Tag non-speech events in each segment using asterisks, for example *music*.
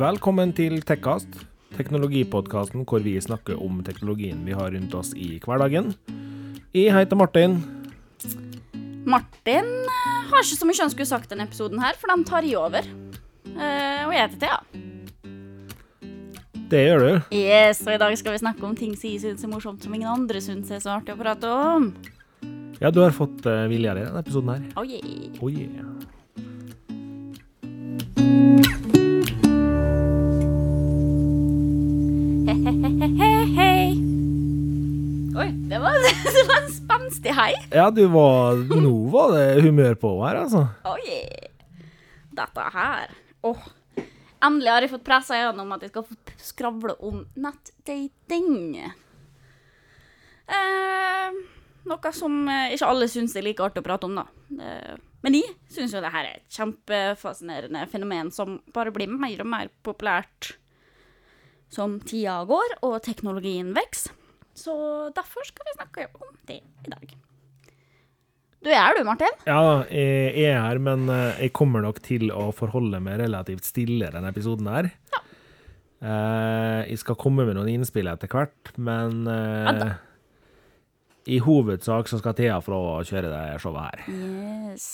Velkommen til Tekkast, teknologipodkasten hvor vi snakker om teknologien vi har rundt oss i hverdagen. Jeg heter Martin. Martin eh, har ikke så mye han skulle sagt denne episoden her, for den tar jeg over. Uh, og jeg heter Thea. Det gjør du. Yes, og i dag skal vi snakke om ting som jeg syns er morsomt, som ingen andre syns er så artig å prate om. Ja, du har fått uh, vilja i denne episoden her. Oh yeah. Oh yeah. Oi, det var, *laughs* det var en spenstig hei. Ja, du var Nå var det humør på her, altså. Oh yeah. Dette her Åh. Endelig har jeg fått pressa gjennom at jeg skal få skravle om nettdating. Eh, noe som eh, ikke alle syns er like artig å prate om, da. Eh, men jeg syns jo det her er et kjempefascinerende fenomen som bare blir mer og mer populært som tida går og teknologien vokser. Så derfor skal vi snakke om det i dag. Du er her du, Martin? Ja, jeg er her, men eh, jeg kommer nok til å forholde meg relativt stille denne episoden her. Ja. Eh, jeg skal komme med noen innspill etter hvert, men eh, Ja i hovedsak så skal Thea få å kjøre det showet her. Yes.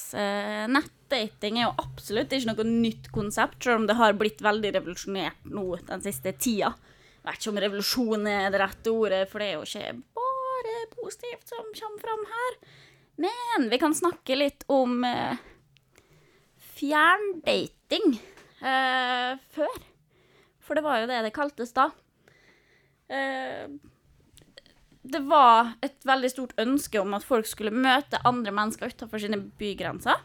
Nettdating er jo absolutt ikke noe nytt konsept, selv om det har blitt veldig revolusjonert nå den siste tida. Jeg vet ikke om revolusjon er det rette ordet, for det er jo ikke bare positivt som kommer fram her. Men vi kan snakke litt om eh, fjerndating eh, før. For det var jo det det kaltes da. Eh, det var et veldig stort ønske om at folk skulle møte andre mennesker utenfor sine bygrenser.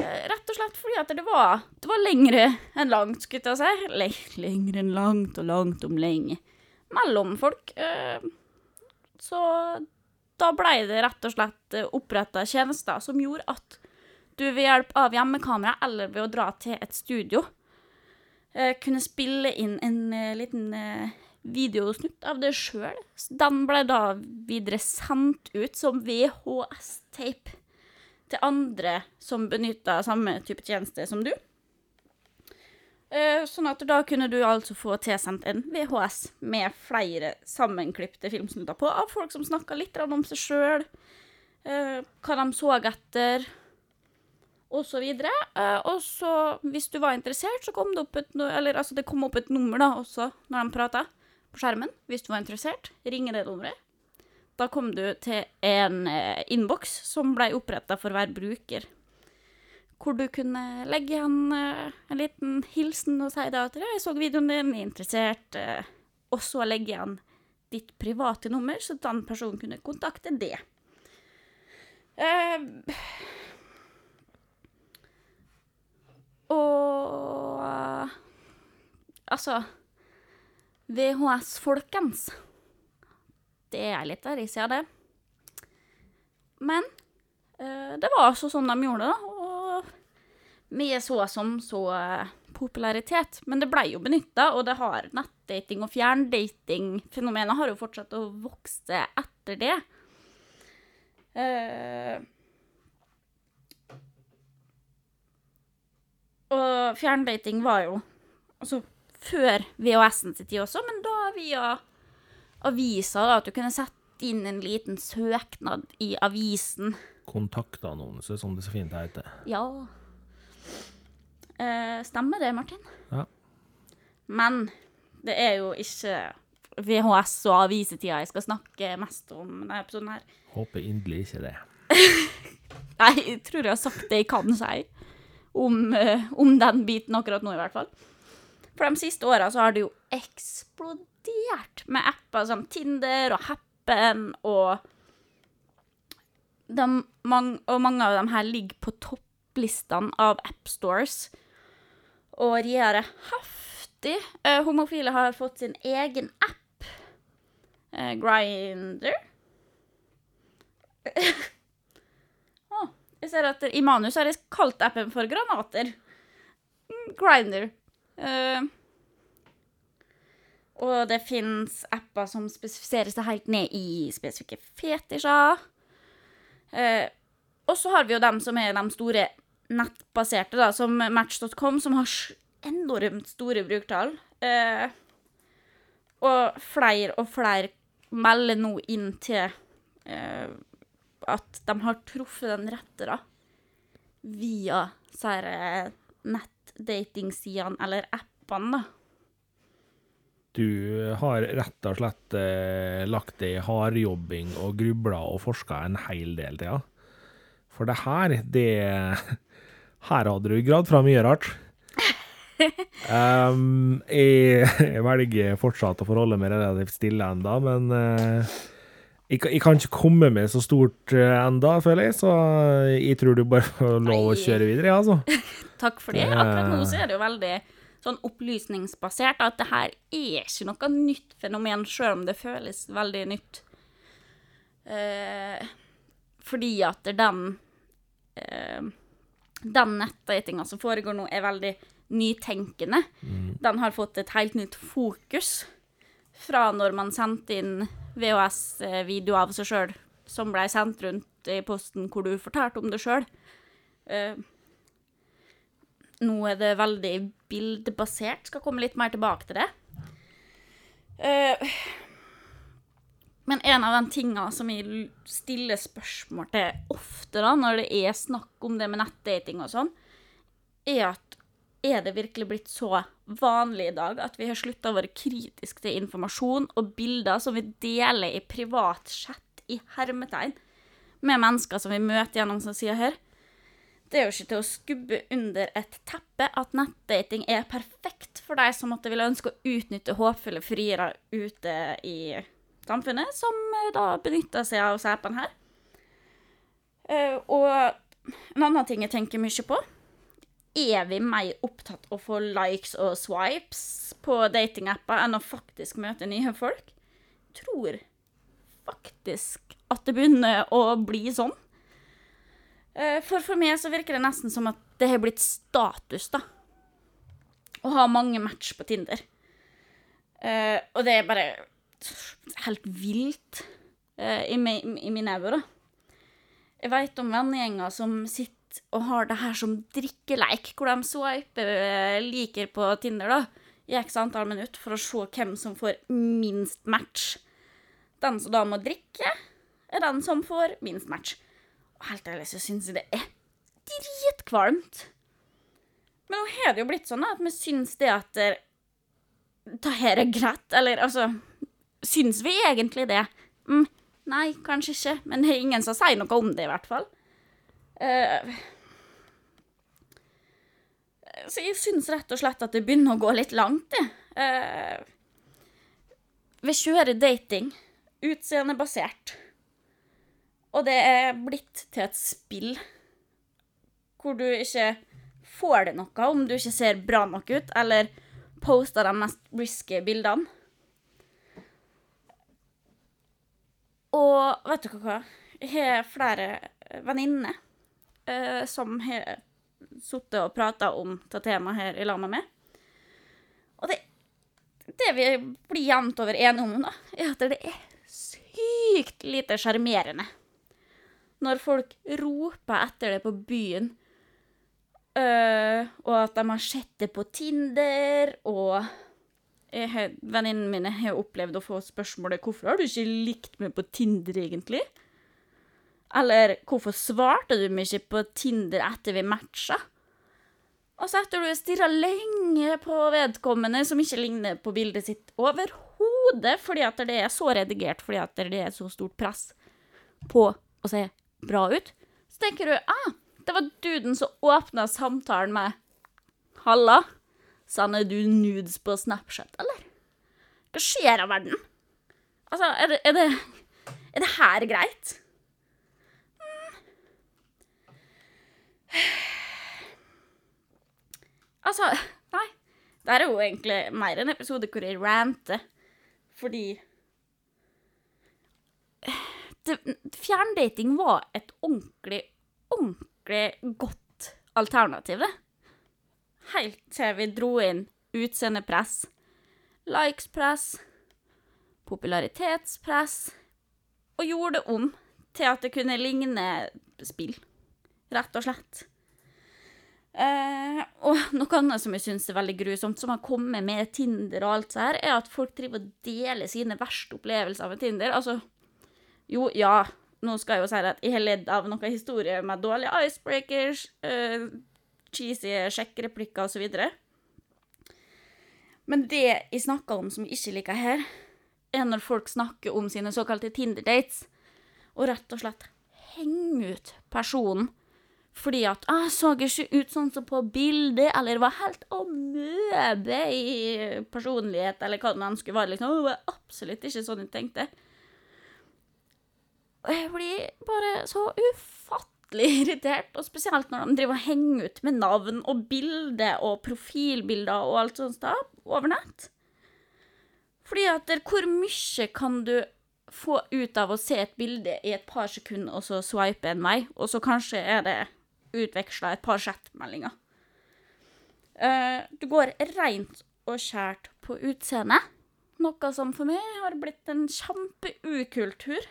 Eh, Rett og slett fordi at det var, det var lengre enn langt, skulle jeg si. Le- Lengre enn langt og langt om lenge. Mellom folk. eh, Så da blei det rett og slett oppretta tjenester som gjorde at du ved hjelp av hjemmekamera eller ved å dra til et studio eh, kunne spille inn en eh, liten eh, videosnutt av det sjøl. Den ble da videre sendt ut som VHS-tape til andre som benytta samme type tjeneste som du. Eh, Sånn at da kunne du altså få tilsendt en VHS med flere sammenklipte filmsnutter på av folk som snakka litt om seg sjøl, hva de så etter, og så videre. Eh, Og så, hvis du var interessert, så kom det opp et, eller, altså det kom opp et nummer da også når de prata på skjermen. Hvis du var interessert, ringe det nummeret. Da kom du til en eh, innboks som ble oppretta for hver bruker. Hvor du kunne legge igjen eh, en liten hilsen og si da at «Ja, 'jeg så videoen din, er interessert', eh, og så legge igjen ditt private nummer, så den personen kunne kontakte det. Eh, og Altså VHS, folkens. Det er der, jeg ser det. Men eh, det var altså sånn de gjorde det. Og mye så som så eh, popularitet. Men det ble jo benytta, og det har nettdating og fjerndating-fenomenet har jo fortsatt å vokse etter det. Eh, og fjerndating var jo altså før VHS-en sin tid også, men da via aviser, da, at du kunne sette inn en liten søknad i avisen. Kontaktannonse, som det så fint heter. Ja. Eh, stemmer det, Martin? Ja. Men det er jo ikke VHS og avisetida jeg skal snakke mest om denne episoden her. Håper inderlig ikke det. *laughs* Nei, jeg tror jeg har sagt det jeg kan si om, eh, om den biten akkurat nå, i hvert fall. For de siste åra så har det jo eksplodert med apper som Tinder og Happen og de, mang, Og mange av dem her ligger på topplistene av appstores og regjerer heftig. Eh, homofile har fått sin egen app. Eh, Grinder. *laughs* Jeg ser at i manus har jeg kalt appen for granater. Mm, Grinder. Eh, og det fins apper som spesifiserer seg helt ned i spesifikke fetisjer. Eh, og så har vi jo dem som er de store nettbaserte, da, som Match.com, som har enormt store brukertall. Eh, og flere og flere melder nå inn til eh, at de har truffet den rette, da. Via disse nettdatingsidene eller appene, da. Du har rett og slett eh, lagt deg i hardjobbing og grubla og forska en hel del, Thea. For det her, det *laughs* Her hadde du gravd fra mye rart. *laughs* Um, jeg, jeg velger fortsatt å forholde meg relativt stille enda, men eh, jeg, jeg kan ikke komme med så stort eh, enda, føler jeg, så jeg tror du bare får lov å kjøre videre, ja, altså. *laughs* Takk for det. Det- Akkurat nå så er det jo veldig sånn opplysningsbasert, at det her er ikke noe nytt fenomen, selv om det føles veldig nytt. Eh, fordi at den eh, Den nettdatinga som foregår nå, er veldig nytenkende. Den har fått et helt nytt fokus fra når man sendte inn VHS-video av seg sjøl, som ble sendt rundt i posten hvor du fortalte om det sjøl. Nå er det veldig bildebasert. Skal komme litt mer tilbake til det. Eh, men en av de tinga som jeg stiller spørsmål til ofte da, når det er snakk om det med nettdating og sånn, er at er det virkelig blitt så vanlig i dag at vi har slutta å være kritiske til informasjon og bilder som vi deler i privat chat i hermetegn med mennesker som vi møter gjennom som sier her? Det er jo ikke til å skubbe under et teppe at nettdating er perfekt for deg som måtte ville ønske å utnytte håpfulle friere ute i samfunnet, som eh, da benytter seg av sæpen her. Eh, og en annen ting jeg tenker mye på, er vi mer opptatt av å få likes og swipes på datingapper enn å faktisk møte nye folk? Tror faktisk at det begynner å bli sånn. Eh, For for meg så virker det nesten som at det har blitt status, da. Å ha mange match på Tinder. Uh, og det er bare helt vilt uh, i, min i da. Jeg veit om vennegjenger som sitter og har det her som drikkeleik, hvor de swiper eh, liker på Tinder da, i x antall minutter for å se hvem som får minst match. Den som da må drikke, er den som får minst match. Helt ærlig så syns jeg det er dritkvalmt. Men nå har det jo blitt sånn at vi syns det at det, det her er greit, eller altså Syns vi egentlig det? Mm, nei, kanskje ikke, men det er ingen som sier noe om det, i hvert fall. Uh, så jeg syns rett og slett at det begynner å gå litt langt, det. Uh, vi kjører dating, utseendebasert. Og det er blitt til et spill hvor du ikke får det noe om du ikke ser bra nok ut, eller poster de mest risky bildene. Og vet dere hva? Jeg har flere venninner eh, som har sittet og prata om dette temaet her i lag med meg. Og det, det vi blir jevnt over enige om, da, er at det er sykt lite sjarmerende når folk roper etter det på byen, Uh, og at de har sett det på Tinder, og venninnene mine har opplevd å få spørsmålet 'Hvorfor har du ikke likt meg på Tinder, egentlig?' Eller 'Hvorfor svarte du meg ikke på Tinder etter vi matcha?' Og så etter du har stirra lenge på vedkommende som ikke ligner på bildet sitt overhodet, fordi at det er så redigert, fordi at det er så stort press på å se bra ut, så tenker du ah, det var duden som åpna samtalen med 'Halla, sender du nudes på Snapchat, eller?' Hva skjer av verden? Altså, er det, er det, er det her greit? *sighs* Altså, nei. Det er jo egentlig mer en episode hvor jeg ranter, fordi det, Fjerndating var et ordentlig, ordentlig godt alternativ, det. Helt til vi dro inn utseendepress, likespress, popularitetspress, og gjorde det om til at det kunne ligne spill, rett og slett. Eh, og noe annet som jeg syns er veldig grusomt, som har kommet med Tinder og alt så her, er at folk driver og deler sine verste opplevelser med Tinder. Altså, jo, ja, nå skal jeg jo si at jeg har ledd av noen historier med dårlige icebreakers, uh, cheesy sjekkereplikker osv. Men det jeg snakker om som jeg ikke liker her, er når folk snakker om sine såkalte Tinder-dates, og rett og slett henger ut personen fordi at ah, 'Jeg så ikke ut sånn som på bildet', eller 'var helt amøbe i personlighet', eller hva det nå skulle være. Liksom. Det var absolutt ikke sånn jeg tenkte. Og jeg blir bare så ufattelig *laughs* irritert, og spesielt når de driver og henger ut med navn og bilder og profilbilder og alt sånt da, over nett. Fordi at der, hvor mye kan du få ut av å se et bilde i et par sekunder, og så swipe en vei, og så kanskje er det utveksla et par chatmeldinger. Uh, du går rent og skjært på utseendet, noe som for meg har blitt en kjempeukultur.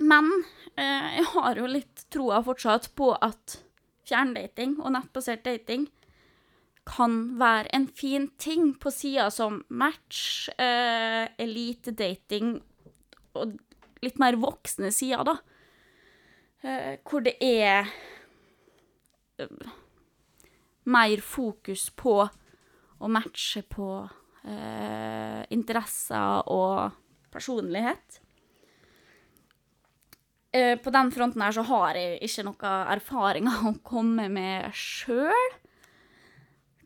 Men eh, jeg har jo litt troa fortsatt på at fjerndating og nettbasert dating kan være en fin ting på sida som match, eh, elitedating og litt mer voksne sider, da. Eh, hvor det er eh, mer fokus på å matche på eh, interesser og personlighet. Uh, på den fronten her så har jeg ikke noe erfaringer *laughs* å komme med sjøl.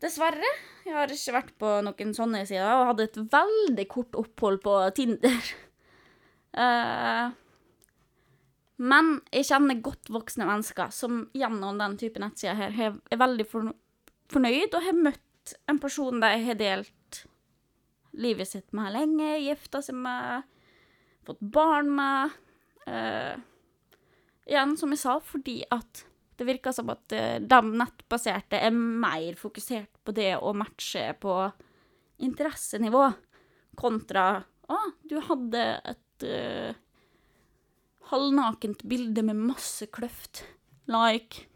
Dessverre. Jeg har ikke vært på noen sånne sider og hadde et veldig kort opphold på Tinder. Uh, *laughs* men jeg kjenner godt voksne mennesker som gjennom den type nettsider her er veldig fornøyd og har møtt en person de har delt livet sitt med lenge, gifta seg med, fått barn med. Uh, igjen, som jeg sa, fordi at det virker som at uh, de nettbaserte er mer fokusert på det å matche på interessenivå, kontra å, du hadde et uh, halvnakent bilde med masse kløft. Like.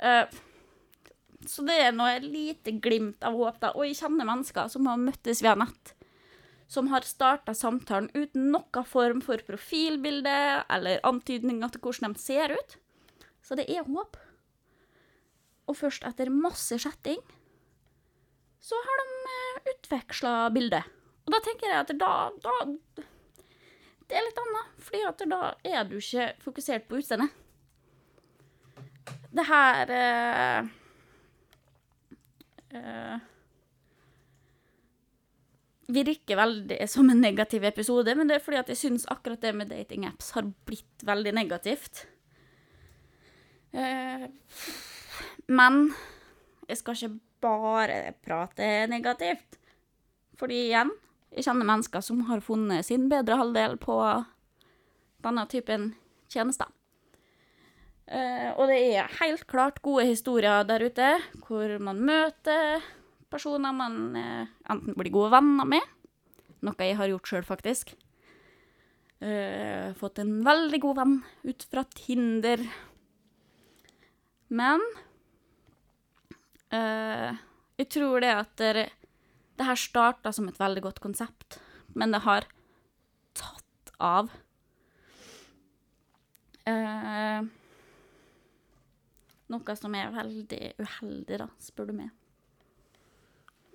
Uh, så det er noe lite glimt av håp, da. Og jeg kjenner mennesker som har møttes via nett. Som har starta samtalen uten noen form for profilbilde eller antydninger til hvordan de ser ut. Så det er håp. Og først etter masse chatting så har de eh, utveksla bilde. Og da tenker jeg at da, da det er litt annet, fordi at da er du ikke fokusert på utseendet. Det her eh, uh, virker veldig som en negativ episode, men det er fordi at jeg syns akkurat det med datingapps har blitt veldig negativt. Uh, men jeg skal ikke bare prate negativt. Fordi igjen, jeg kjenner mennesker som har funnet sin bedre halvdel på denne typen tjenester. Uh, og det er helt klart gode historier der ute, hvor man møter personer man eh, enten blir gode venner med, noe jeg har gjort sjøl, faktisk. Uh, fått en veldig god venn ut fra Tinder. Men jeg tror det at det, det her starta som et veldig godt konsept, men det har tatt av. Eh, noe som er veldig uheldig, da, spør du meg.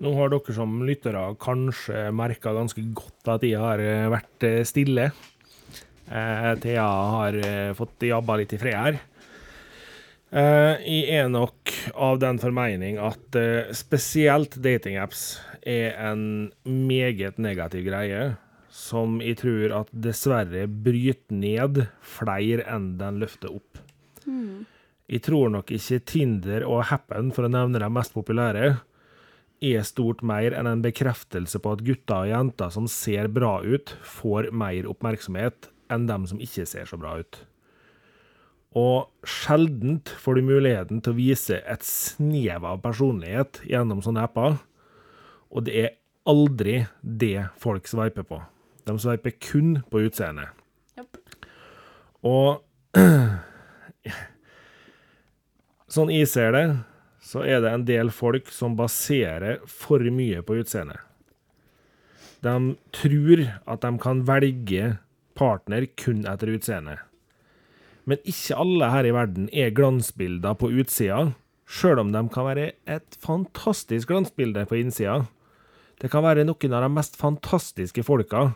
Nå har dere som lyttere kanskje merka ganske godt at jeg har eh, vært eh, stille. Eh, Thea har eh, fått jobba litt i fred her. Eh, jeg er nok av den formening at eh, spesielt datingapps er en meget negativ greie, som jeg tror at dessverre bryter ned flere enn den løfter opp. Mm. Jeg tror nok ikke Tinder og Happen, for å nevne de mest populære, er stort mer enn en bekreftelse på at gutter og jenter som ser bra ut, får mer oppmerksomhet enn dem som ikke ser så bra ut. Og sjeldent får du muligheten til å vise et snev av personlighet gjennom sånne apper. Og det er aldri det folk sveiper på. De sveiper kun på utseendet. Yep. Og *clears throat* sånn jeg ser det, så er det en del folk som baserer for mye på utseendet. De tror at de kan velge partner kun etter utseende. Men ikke alle her i verden er glansbilder på utsida, sjøl om de kan være et fantastisk glansbilde på innsida. Det kan være noen av de mest fantastiske folka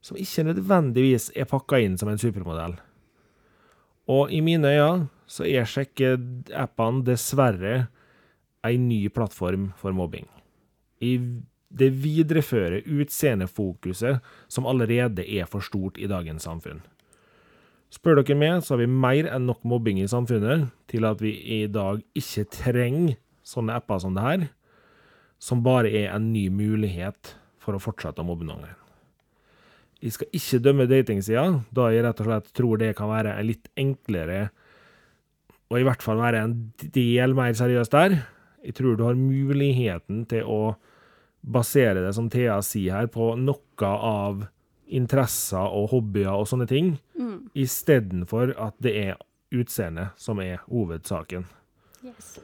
som ikke nødvendigvis er pakka inn som en supermodell. Og i mine øyne så er sjekkeappene dessverre ei ny plattform for mobbing. I det viderefører utseendefokuset som allerede er for stort i dagens samfunn. Spør dere meg, så har vi mer enn nok mobbing i samfunnet til at vi i dag ikke trenger sånne apper som det her, som bare er en ny mulighet for å fortsette å mobbe noen. Jeg skal ikke dømme datingsida, da jeg rett og slett tror det kan være en litt enklere, og i hvert fall være en del mer seriøst der. Jeg tror du har muligheten til å basere det, som Thea sier her, på noe av interesser og hobbyer og sånne ting, Mm. istedenfor at det er utseendet som er hovedsaken. Yes.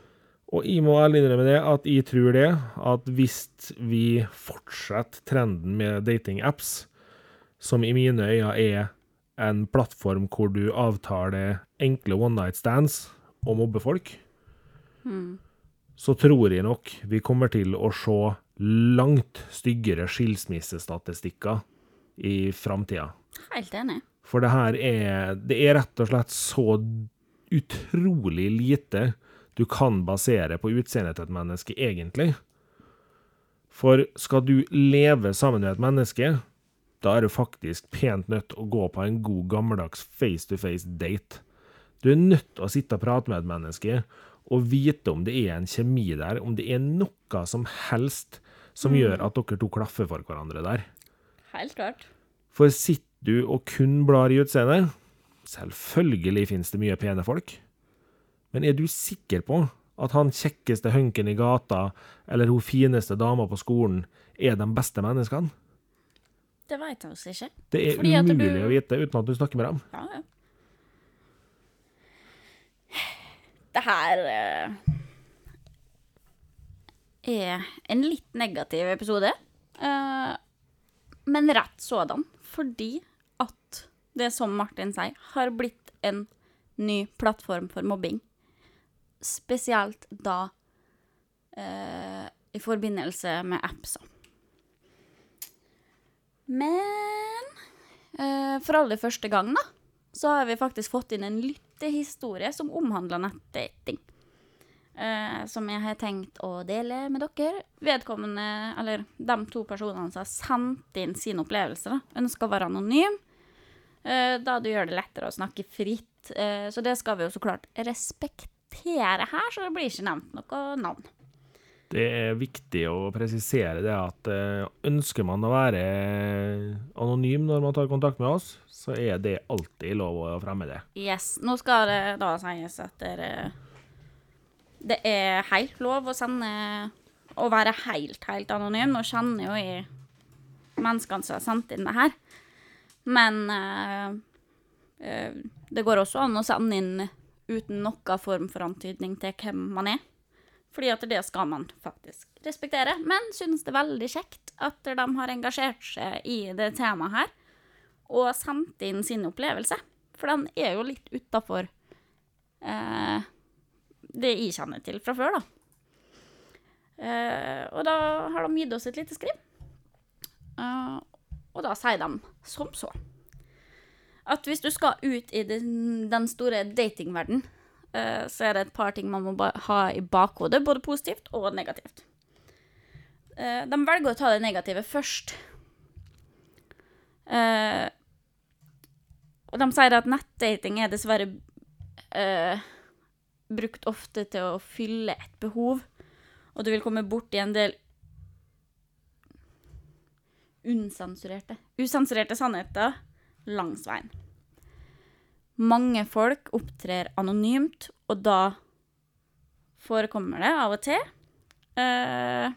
Og jeg må ærlig innrømme det, at jeg tror det, at hvis vi fortsetter trenden med datingapps, som i mine øyne er en plattform hvor du avtaler enkle one night stands og mobber folk, Mm. så tror jeg nok vi kommer til å se langt styggere skilsmissestatistikker i framtida. Helt enig. For det her er Det er rett og slett så utrolig lite du kan basere på utseendet til et menneske, egentlig. For skal du leve sammen med et menneske, da er du faktisk pent nødt til å gå på en god, gammeldags face-to-face-date. Du er nødt til å sitte og prate med et menneske og vite om det er en kjemi der, om det er noe som helst som gjør at dere to klaffer for hverandre der. Helt klart. For sitter du og kun blar i utseendet? Selvfølgelig finnes det mye pene folk. Men er du sikker på at han kjekkeste hunken i gata eller hun fineste dama på skolen er de beste menneskene? Det veit vi også ikke. Det er Fordi at du- umulig å vite uten at du snakker med dem. Ja, ja. Det her uh, er en litt negativ episode. Uh, men rett sådan. Fordi at det som Martin sier, har blitt en ny plattform for mobbing. Spesielt da uh, i forbindelse med appser. Men eh, for aller første gang, da, så har vi faktisk fått inn en lyttehistorie som omhandler nettdating. Eh, som jeg har tenkt å dele med dere. Vedkommende, eller de to personene som har sendt inn sin opplevelse, da, ønsker å være anonym. Eh, da du gjør det lettere å snakke fritt. Eh, så det skal vi jo så klart respektere her, så det blir ikke nevnt noe navn. Det er viktig å presisere det at eh, ønsker man å være anonym når man tar kontakt med oss, så er det alltid lov å fremme det. Yes. Nå skal det da sies at Det er helt lov å sende Å være helt, helt anonym. Nå kjenner jo jeg menneskene som har sendt inn det her. Men eh, eh, det går også an å sende inn uten noen form for antydning til hvem man er. Fordi at det skal man faktisk respektere. Men synes det er veldig kjekt at de har engasjert seg i det temaet her og sendt inn sin opplevelse. For den er jo litt utafor eh, det jeg kjenner til fra før, da. Eh, og da har de gitt oss et lite skriv. Eh, og da sier de som så at hvis du skal ut i den, store datingverden, eh, så er det et par ting man må ha i bakhodet, både positivt og negativt. Eh, de velger å ta det negative først. Eh, og de sier at nettdating er dessverre eh, brukt ofte til å fylle et behov, og du vil komme borti en del unsensurerte, usensurerte sannheter langs veien. Mange folk opptrer anonymt, og da forekommer det av og til Uh,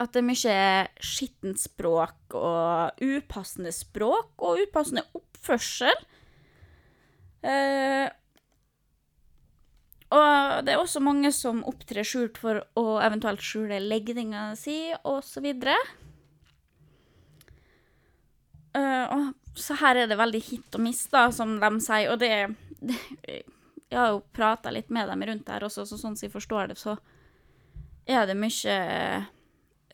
at det er mye skittent språk og upassende språk og upassende oppførsel. Uh, og det er også mange som opptrer skjult for å eventuelt skjule legninga si, osv. Og så her er det veldig hit og miss, da, som de sier, og det, det Jeg har jo prata litt med dem rundt her også, så sånn som jeg forstår det, så er det mye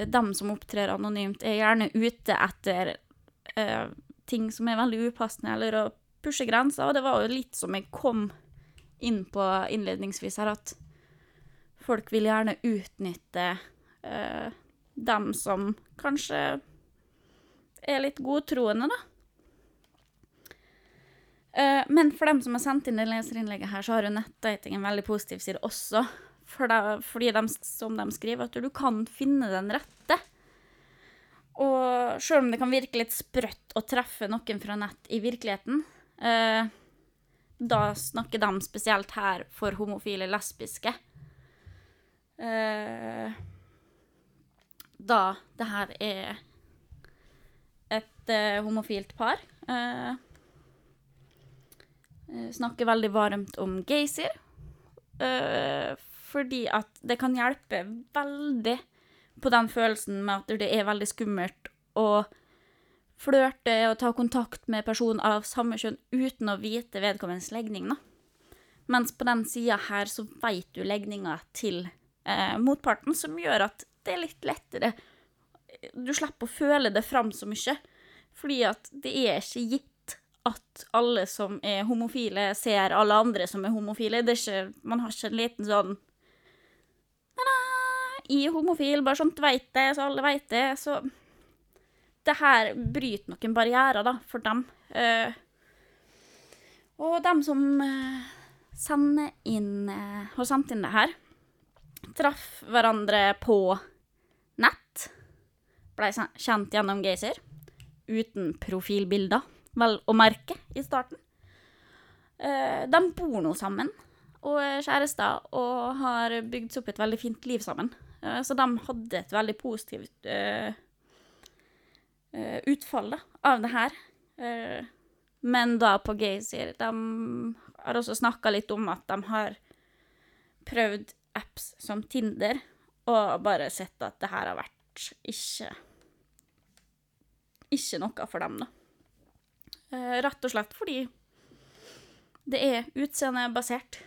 Dem som opptrer anonymt, er gjerne ute etter uh, ting som er veldig upassende, eller å pushe grenser, og det var jo litt som jeg kom inn på innledningsvis her, at folk vil gjerne utnytte uh, dem som kanskje er litt godtroende, da. Uh, men for dem som har sendt inn det leserinnlegget her, så har jo nettdating en veldig positiv side også. For det, fordi de, som de skriver, at du kan finne den rette. Og sjøl om det kan virke litt sprøtt å treffe noen fra nett i virkeligheten, uh, da snakker de spesielt her for homofile lesbiske. Uh, da det her er et uh, homofilt par. Uh, snakker veldig varmt om Geysir. fordi at det kan hjelpe veldig på den følelsen med at det er veldig skummelt å flørte og ta kontakt med person av samme kjønn uten å vite vedkommendes legning, da. Mens på den sida her så veit du legninga til eh, motparten, som gjør at det er litt lettere. Du slipper å føle det fram så mye, fordi at det er ikke gitt at alle som er homofile, ser alle andre som er homofile. Det er ikke, man har ikke en liten sånn Ta-da! I homofil, bare sånt veit det, så alle veit det. Så det her bryter noen barrierer, da, for dem. Uh, og dem som uh, sender inn uh, har sendt inn det her, traff hverandre på nett. Blei kjent gjennom Gazer. Uten profilbilder, vel å merke, i starten. de bor nå sammen og er kjærester og har bygd seg opp et veldig fint liv sammen. så de hadde et veldig positivt utfall da, av det her. Men da på Gaysir De har også snakka litt om at de har prøvd apps som Tinder, og bare sett at det her har vært ikke Ikke noe for dem, da. Uh, rett og slett fordi det er utseendebasert.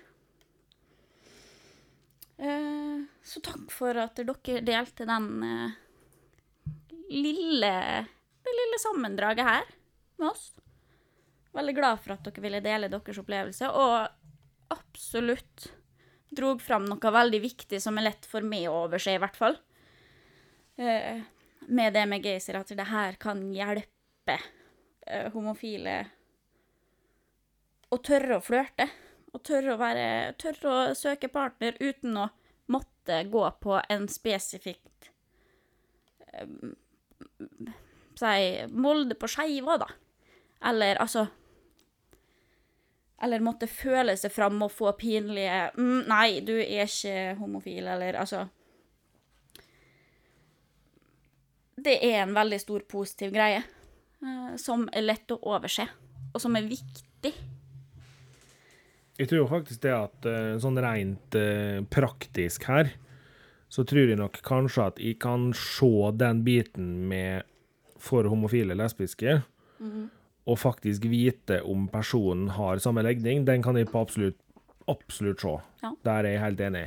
Uh, så takk for at dere delte den uh, lille det lille sammendraget her med oss. Veldig glad for at dere ville dele deres opplevelse, og absolutt drog fram noe veldig viktig som er lett for meg å overse, i hvert fall. Uh, med det med Geysir, at det her kan hjelpe uh, homofile å tørre å flørte. Og tørre å, være, tørre å søke partner uten å måtte gå på en spesifikt um, si Molde på skeiva, da. Eller altså Eller måtte føle seg fram og få pinlige mm, 'Nei, du er ikke homofil', eller altså Det er en veldig stor positiv greie uh, som er lett å overse, og som er viktig. Jeg tror faktisk det at uh, sånn rent uh, praktisk her, så tror jeg nok kanskje at jeg kan se den biten med for homofile lesbiske, mm. og faktisk vite om personen har samme legning, den kan jeg på absolutt, absolutt se. Ja. Der er jeg helt enig.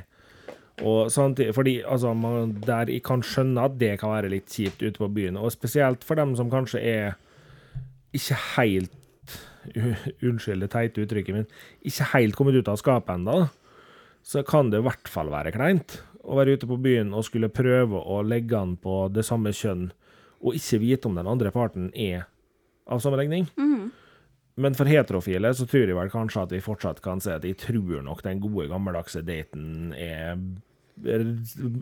Og samtidig, fordi altså, man, Der jeg kan skjønne at det kan være litt kjipt ute på byen, og spesielt for dem som kanskje er ikke helt Unnskyld det teite uttrykket, men ikke helt kommet ut av skapet ennå, så kan det i hvert fall være kleint å være ute på byen og skulle prøve å legge an på det samme kjønn og ikke vite om den andre parten er av samme legning. Mm. Men for heterofile så tror jeg vel kanskje at vi fortsatt kan si at jeg tror nok den gode, gammeldagse daten er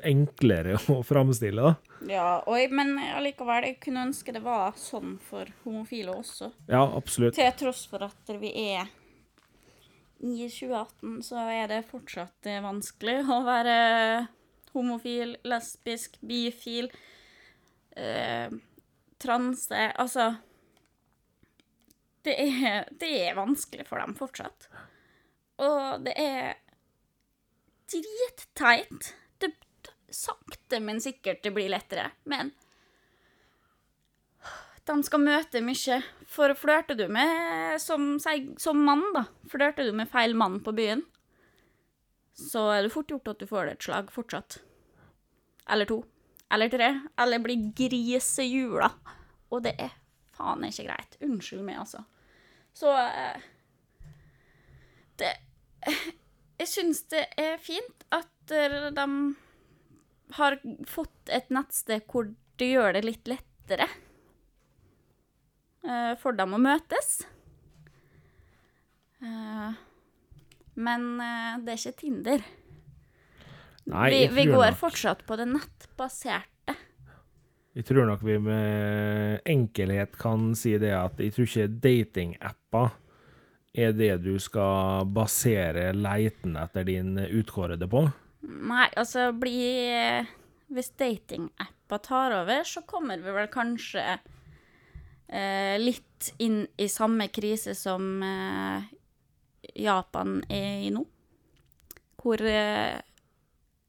enklere å framstille, da. Ja, og, men allikevel, jeg kunne ønske det var sånn for homofile også. Ja, absolutt. Til tross for at vi er i 2018, så er det fortsatt vanskelig *laughs* å være homofil, lesbisk, bifil eh, transe Altså det er, det er vanskelig for dem fortsatt. Og det er dritteit. Det sakte, men sikkert det blir lettere. Men de skal møte mye. For flørter du med som, som mann, da, flørter du med feil mann på byen, så er det fort gjort at du får et slag fortsatt. Eller to. Eller tre. Eller blir grisehjula. Og det er faen ikke greit. Unnskyld meg, altså. Så eh, Det Jeg syns det er fint at eh, de har fått et nettsted hvor det gjør det litt lettere eh, for dem å møtes. Men det er ikke Tinder. Nei, vi vi går nok- fortsatt på det nettbaserte. Jeg tror nok vi med enkelhet kan si det at jeg tror ikke datingapper er det du skal basere leiten etter din utkårede på. Nei, altså bli Hvis datingappa tar over, så kommer vi vel kanskje eh, litt inn i samme krise som eh, Japan er i nå. Hvor eh,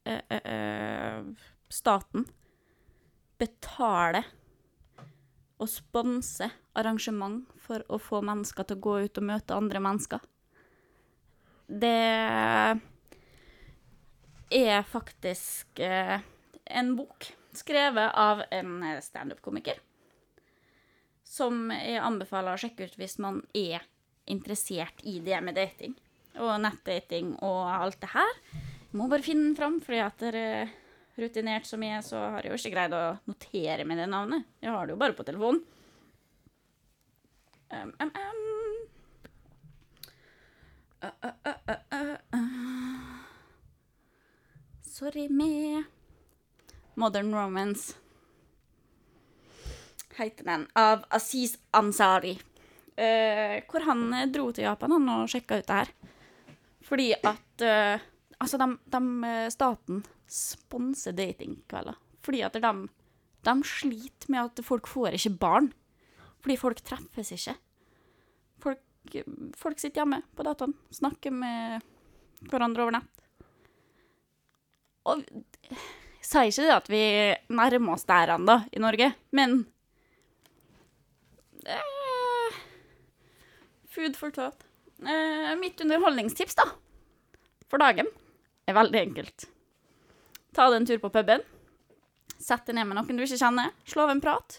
eh, eh, eh, staten betaler og sponse arrangement for å få mennesker til å gå ut og møte andre mennesker. Det er faktisk eh, en bok skrevet av en eh, standup-komiker. Som jeg anbefaler å sjekke ut hvis man er interessert i det med dating. Og nettdating og alt det her. Jeg må bare finne den fram, fordi at dere rutinert som jeg er, så har jeg jo ikke greid å notere med det navnet. Jeg har det jo bare på telefonen. Um, um, um. Uh, uh, uh. Sorry med Modern Romance. Heter den. Av Aziz Ansari. Hvor han eh, dro til Japan han, og sjekka ut det her. Fordi at eh, Altså, de, de, eh, staten sponser datingkvelder. Fordi at de, de sliter med at folk får ikke barn. Fordi folk treffes ikke. Folk, folk sitter hjemme på dataen, snakker med hverandre over nett. Og jeg sier ikke det at vi nærmer oss der ennå i Norge, men eh, Food for thought. Eh, mitt underholdningstips, da, for dagen, er veldig enkelt. Ta deg en tur på puben. Sett deg ned med noen du ikke kjenner. Slå av en prat.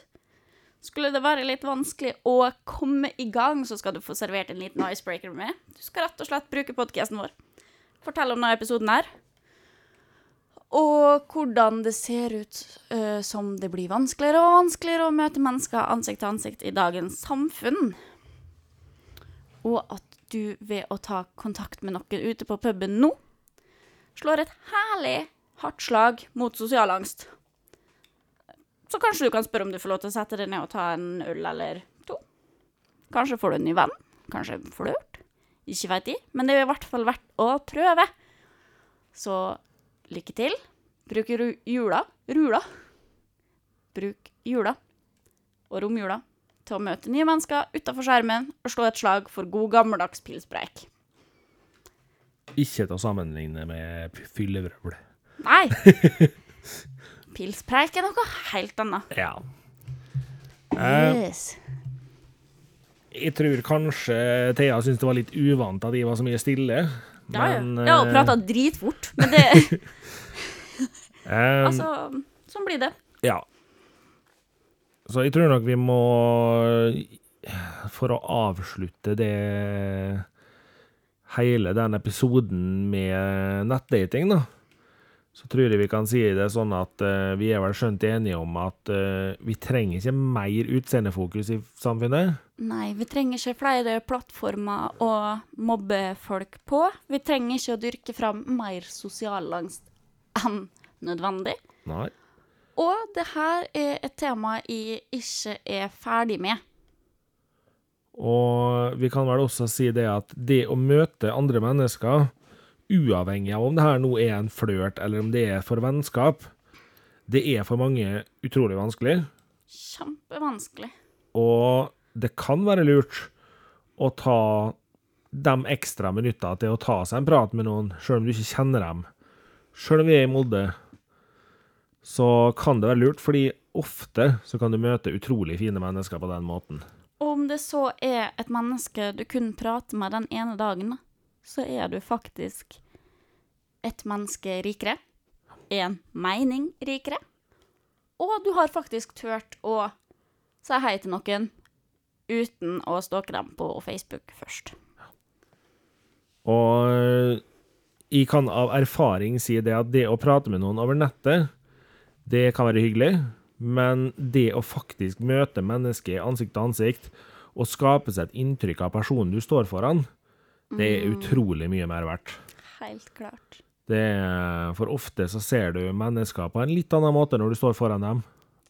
Skulle det være litt vanskelig å komme i gang, så skal du få servert en liten icebreaker med. Du skal rett og slett bruke podkasten vår. Fortell om denne episoden her. Og hvordan det ser ut uh, som det blir vanskeligere og vanskeligere å møte mennesker ansikt til ansikt i dagens samfunn. Og at du ved å ta kontakt med noen ute på puben nå, slår et herlig hardt slag mot sosial angst. Så kanskje du kan spørre om du får lov til å sette deg ned og ta en øl eller to. Kanskje får du en ny venn. Kanskje en flørt. Ikke veit de. Men det er i hvert fall verdt å prøve. Så lykke til. Bruk jula Rula. Bruk jula og romjula til å møte nye mennesker utafor skjermen og slå et slag for god gammeldags pilspreik. Ikke til å sammenligne med fyllevrøvl. Nei! *laughs* Pilspreik er noe helt annet. Ja. Eh, Yes. jeg tror kanskje Thea syntes det var litt uvant at jeg var så mye stille. Ja. Men ja. ja og prata dritfort, men det *laughs* *laughs* eh, Altså, sånn blir det. Ja. Så jeg tror nok vi må For å avslutte det Hele den episoden med nettdating, da. Så tror jeg vi kan si det sånn at uh, vi er vel skjønt enige om at uh, vi trenger ikke mer utseendefokus i samfunnet. Nei, vi trenger ikke flere plattformer å mobbe folk på. Vi trenger ikke å dyrke fram mer sosial angst enn nødvendig. Nei. Og det her er et tema jeg ikke er ferdig med. Og vi kan vel også si det at det å møte andre mennesker, uavhengig av om det her nå er en flørt eller om det er for vennskap, det er for mange utrolig vanskelig. Kjempevanskelig. Og det kan være lurt å ta de ekstra minutta til å ta seg en prat med noen, sjøl om du ikke kjenner dem. Sjøl om vi er i Molde, så kan det være lurt, fordi ofte så kan du møte utrolig fine mennesker på den måten. Og om det så er et menneske du kun prater med den ene dagen, da, så er du faktisk et menneske rikere. En mening rikere. Og du har faktisk turt å si hei til noen uten å stalke dem på Facebook først. Og eh, jeg kan av erfaring si det at det å prate med noen over nettet, det kan være hyggelig, men det å faktisk møte mennesket ansikt til ansikt og skape seg et inntrykk av personen du står foran, det er utrolig mye mer verdt. Helt klart. Det er, for ofte så ser du mennesker på en litt annen måte når du står foran dem.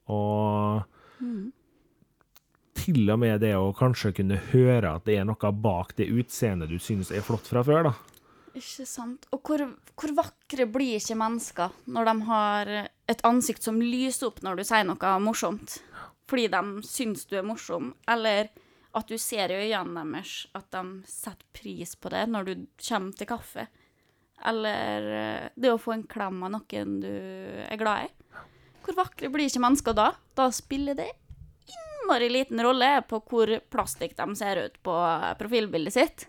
Og til og med det å kanskje kunne høre at det er noe bak det utseendet du synes er flott fra før, da. Ikke sant. Og hvor, hvor vakre blir ikke mennesker når de har et ansikt som lyser opp når du sier noe morsomt? Fordi de syns du er morsom, eller at du ser i øynene deres at de setter pris på det når du kommer til kaffe. Eller eh, det å få en klem av noen du er glad i. Hvor vakre blir ikke mennesker da? Da spiller det innmari liten rolle på hvor plastikk de ser ut på profilbildet sitt.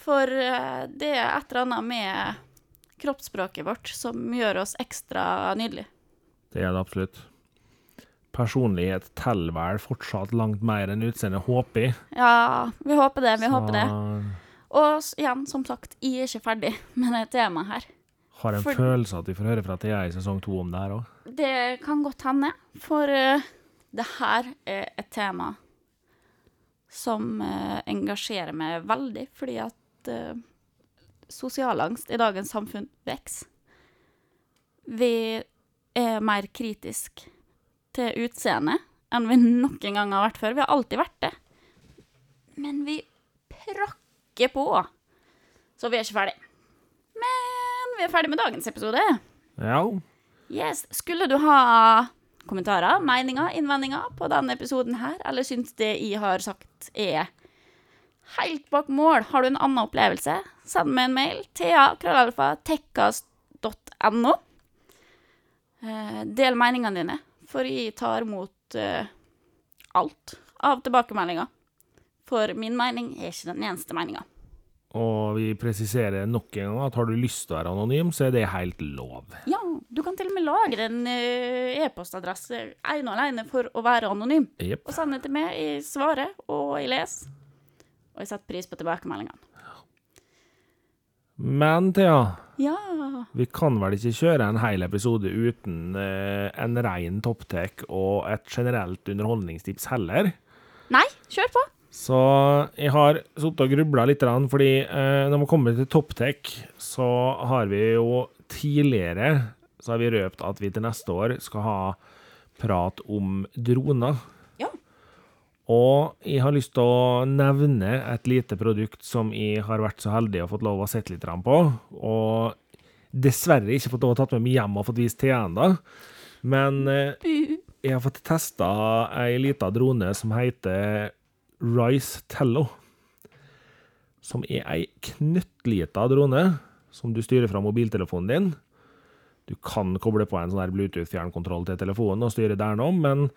For eh, det er et eller annet med kroppsspråket vårt som gjør oss ekstra nydelige. Det er det absolutt. Personlighet teller vel fortsatt langt mer enn utseende, håper jeg. Ja, vi håper det, vi Så håper det. Og igjen, som sagt, jeg er ikke ferdig *laughs* med det temaet her. har en For- følelse at vi får høre fra Thea i sesong to om det her òg. Det kan godt hende, for uh, det her er et tema som uh, engasjerer meg veldig, fordi at uh, sosialangst i dagens samfunn vokser. Vi er mer kritisk til utseendet enn vi noen gang har vært før. Vi har alltid vært det. Men vi prakker på. Så vi er ikke ferdig. Men vi er ferdig med dagens episode. Ja. Yes. Skulle du ha kommentarer, meninger, innvendinger på denne episoden her, eller syns det jeg har sagt er helt bak mål, har du en annen opplevelse, send meg en mail. Thea, krøllalfa, tekkas.no. Eh, del meningene dine, for jeg tar imot uh, alt av tilbakemeldinger. For min mening er ikke den eneste meninga. Og vi presiserer nok en gang at har du lyst til å være anonym, så er det helt lov. Ja, du kan til og med lagre en eh, e-postadresse ene og alene for å være anonym. Yep. Og sende til meg. Jeg svarer, og jeg leser. Og jeg setter pris på tilbakemeldingene. Men Thea, Ja. vi kan vel ikke kjøre en hel episode uten eh, en rein topptek og et generelt underholdningstips heller? Nei, kjør på. Så jeg har sittet og grubla litt, fordi eh, når vi kommer til topptek, så har vi jo tidligere så har vi røpt at vi til neste år skal ha prat om droner. Og jeg har lyst til å nevne et lite produkt som jeg har vært så heldig og fått lov å sett litt på. Og dessverre ikke fått lov å tatt med meg hjem og fått vist til ennå. Men eh, jeg har fått testa ei lita drone som heter Rice Tello. Som er ei knøttlita drone som du styrer fra mobiltelefonen din. Du kan koble på en sånn her Bluetooth-fjernkontroll til telefonen og styre der nå, men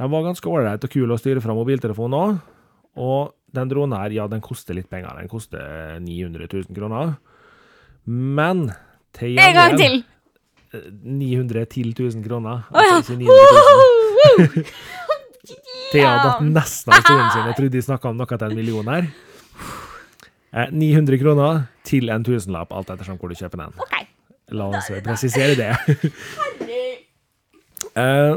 den var ganske ålreit og kul å styre fra mobiltelefonen òg. Og den dronen her, ja, den koster litt penger. Den koster 900 000 kroner. Men til En gang til! 900 til 1000 kroner. Å ja. Altså 900 000. Thea Ja. datt nesten av stolen sin. Jeg trodde de snakka om noe til en million her. Eh, 900 kroner til en tusenlapp, alt ettersom hvor du kjøper den. OK. La oss presisere det. *laughs* Eh,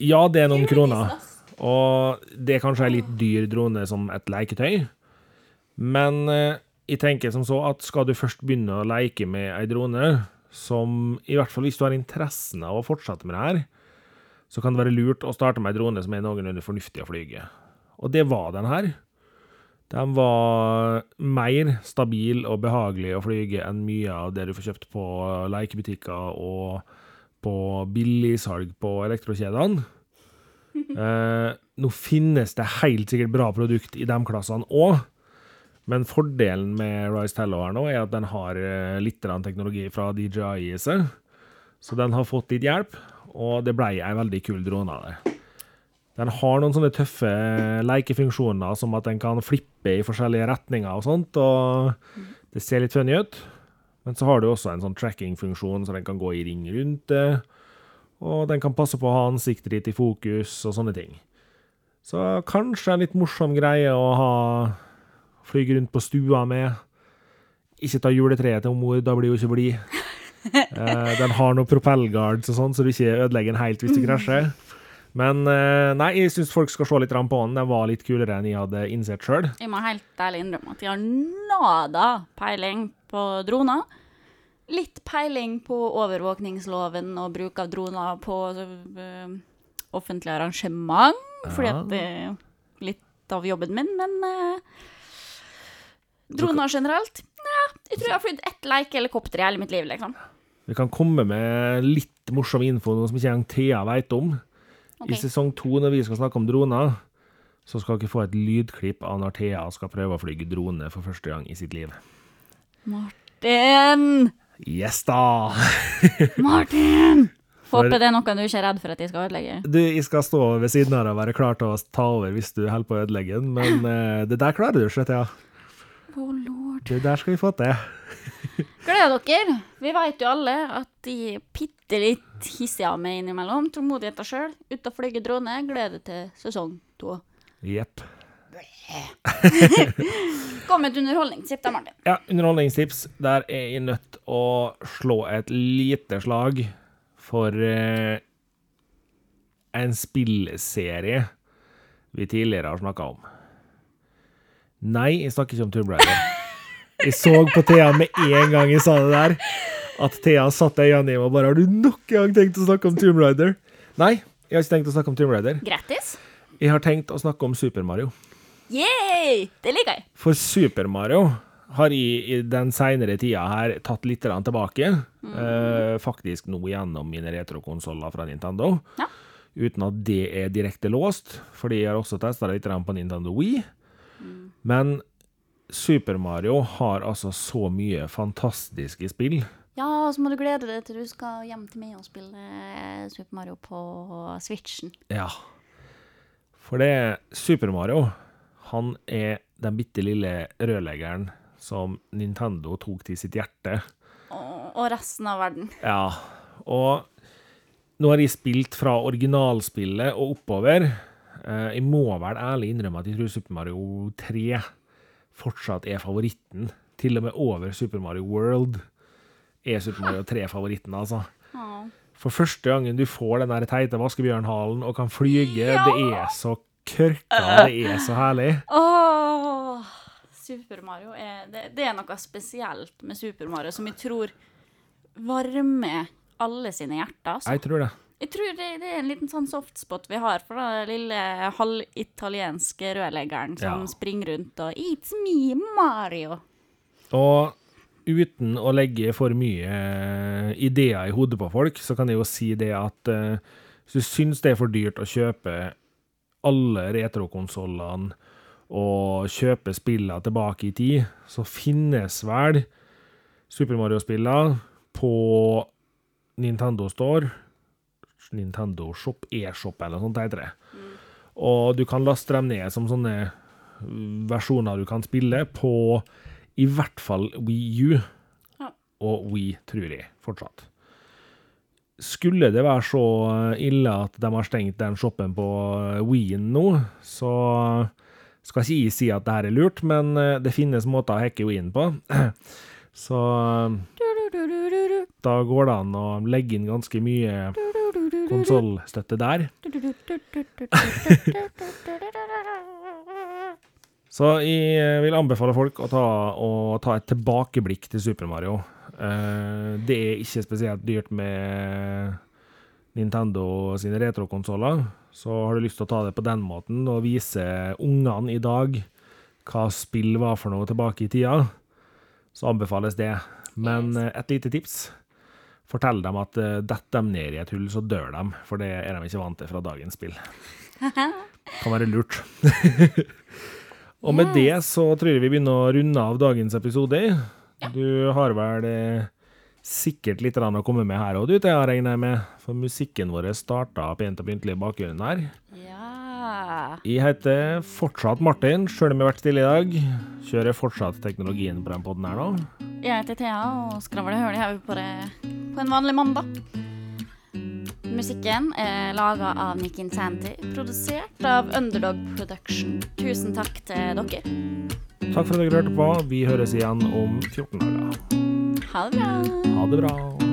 ja, det er noen kroner. Og det er kanskje ei litt dyr drone som et leketøy. Men eh, jeg tenker som så at skal du først begynne å leke med ei drone, som i hvert fall hvis du har interessen av å fortsette med det her, så kan det være lurt å starte med ei drone som er noenlunde fornuftig å flyge. Og det var den her. Den var mer stabil og behagelig å flyge enn mye av det du får kjøpt på lekebutikker og på billigsalg på elektrokjedene. Eh, nå finnes det helt sikkert bra produkt i de klassene òg, men fordelen med Rise Tello her nå er at den har eh, litt teknologi fra DJI i seg. Så den har fått litt hjelp, og det ble ei veldig kul drone av det. Den har noen sånne tøffe lekefunksjoner, som at den kan flippe i forskjellige retninger og sånt, og det ser litt funny ut. Men så har du også en sånn tracking-funksjon, så den kan gå i ring rundt det. Og den kan passe på å ha ansiktet ditt i fokus og sånne ting. Så kanskje en litt morsom greie å ha flyge rundt på stua med. Ikke ta juletreet til mor, da blir hun ikke blid. *laughs* Eh, den har noen propellguards og sånn, så du ikke ødelegger den helt hvis du krasjer. Men eh, nei, jeg syns folk skal se litt på den. Den var litt kulere enn jeg hadde innsett sjøl. Jeg må helt ærlig innrømme at jeg har nada peiling på droner. Litt peiling på overvåkningsloven og bruk av droner på uh, offentlige arrangement, fordi at det er litt av jobben min, men uh, droner generelt ja, Jeg tror jeg har flydd ett lekehelikopter i hele mitt liv, liksom. Vi kan komme med litt morsom info, noe som ikke engang Thea veit om. Okay. I sesong to, når vi skal snakke om droner, så skal dere få et lydklipp av når Thea skal prøve å fly drone for første gang i sitt liv. Martin! Yes da! *laughs* Martin! Håper det er noe du ikke er redd for at jeg skal ødelegge. Du, jeg skal stå ved siden av og være klar til å ta over hvis du holder på å ødelegge den, men uh, *laughs* det der klarer du ikke, Thea. Å, lord. Det der skal vi få til. *laughs* Gleder dere. Vi vet jo alle at de bitte litt hissige av meg innimellom. Tålmodigheten sjøl. Ute og flyge drone. Gleder til sesong to. Jepp. Kom *laughs* med et underholdningstips da, Martin. Ja, underholdningstips. Der er jeg nødt å slå et lite slag for eh, en spillserie vi tidligere har snakka om. Nei, jeg snakker ikke om Tomb Raider. Jeg så på Thea med en gang jeg sa det der, at Thea satte øynene i meg og bare Har du noen gang tenkt å snakke om Tomb Raider? Nei, jeg har ikke tenkt å snakke om Tomb Raider. Grattis. Jeg har tenkt å snakke om Super Mario. Yay! Det liker jeg. For Super Mario har jeg i den seinere tida her tatt litt tilbake. tilbake. Eh, faktisk nå gjennom mine retrokonsoller fra Nintendo. Ja. Uten at det er direkte låst, fordi jeg har også testa litt på Nintendo Wii. Men Super Mario har altså så mye fantastiske spill. Ja, og så må du glede deg til du skal hjem til meg og spille Super Mario på Switchen. Ja. For det er Super Mario, han er den bitte lille rørleggeren som Nintendo tok til sitt hjerte. Og, resten av verden. Ja, og nå har jeg spilt fra originalspillet og oppover. Eh, Jeg må vel ærlig innrømme at jeg tror Super Mario 3 fortsatt er favoritten. Til og med over Super Mario World er Super Mario 3 favoritten, altså. Ja. For første gangen du får den der teite vaskebjørnhalen og kan flyge, Ja! det er så kørka, det er så herlig. Åh, Super Mario er det, det er noe spesielt med Super Mario som jeg tror varmer alle sine hjerter. Altså. Jeg tror det. Jeg tror det, det er en liten sånn softspot vi har for den lille halvitalienske rødleggeren som Ja. springer rundt og It's me, Mario. Og uten å legge for mye eh, ideer i hodet på folk, så kan jeg jo si det at eh, hvis du syns det er for dyrt å kjøpe alle retrokonsollene og kjøpe spillene tilbake i tid, så finnes vel Super Mario-spillene på Nintendo Store, Nintendo Shop, eShop eller noe sånt heter det. Og du kan laste dem ned som sånne mm, versjoner du kan spille på i hvert fall Wii U Ja. og Wii, tror jeg, fortsatt. Skulle det være så ille at de har stengt den shoppen på Wien nå, så skal ikke jeg si at det her er lurt, men eh, det finnes måter å hacke Wien på. *clears throat* Så da går det an å legge inn ganske mye konsollstøtte der. *laughs* *laughs* Så jeg vil anbefale folk å ta, å ta et tilbakeblikk til Super Mario. Uh, det er ikke spesielt dyrt med Nintendo sine retrokonsoller. Så har du lyst til å ta det på den måten og vise ungene i dag hva spill var for noe tilbake i tida, så anbefales det. Men eh, et lite tips. Fortell dem at uh, detter de ned i et hull, så dør de, for det er de ikke vant til fra dagens spill. *laughs* Kan være lurt. *laughs* Og med det så tror jeg vi begynner å runde av dagens episode. Du har vel eh, sikkert litt å komme med her òg, du, Thea, regner jeg med. For musikken vår starta pent og pyntelig i bakgrunnen her. Ja. Jeg heter fortsatt Martin, sjøl om jeg har vært stille i dag. Kjører fortsatt teknologien på den poden her nå. Jeg heter Thea og skravler høl i hodet på det på en vanlig mandag. Musikken er laga av Nick Insanity, produsert av Underdog Production. Tusen takk til dere. Takk for at dere hørte på. Vi høres igjen om 14 dager. Ha det bra. Ha det bra.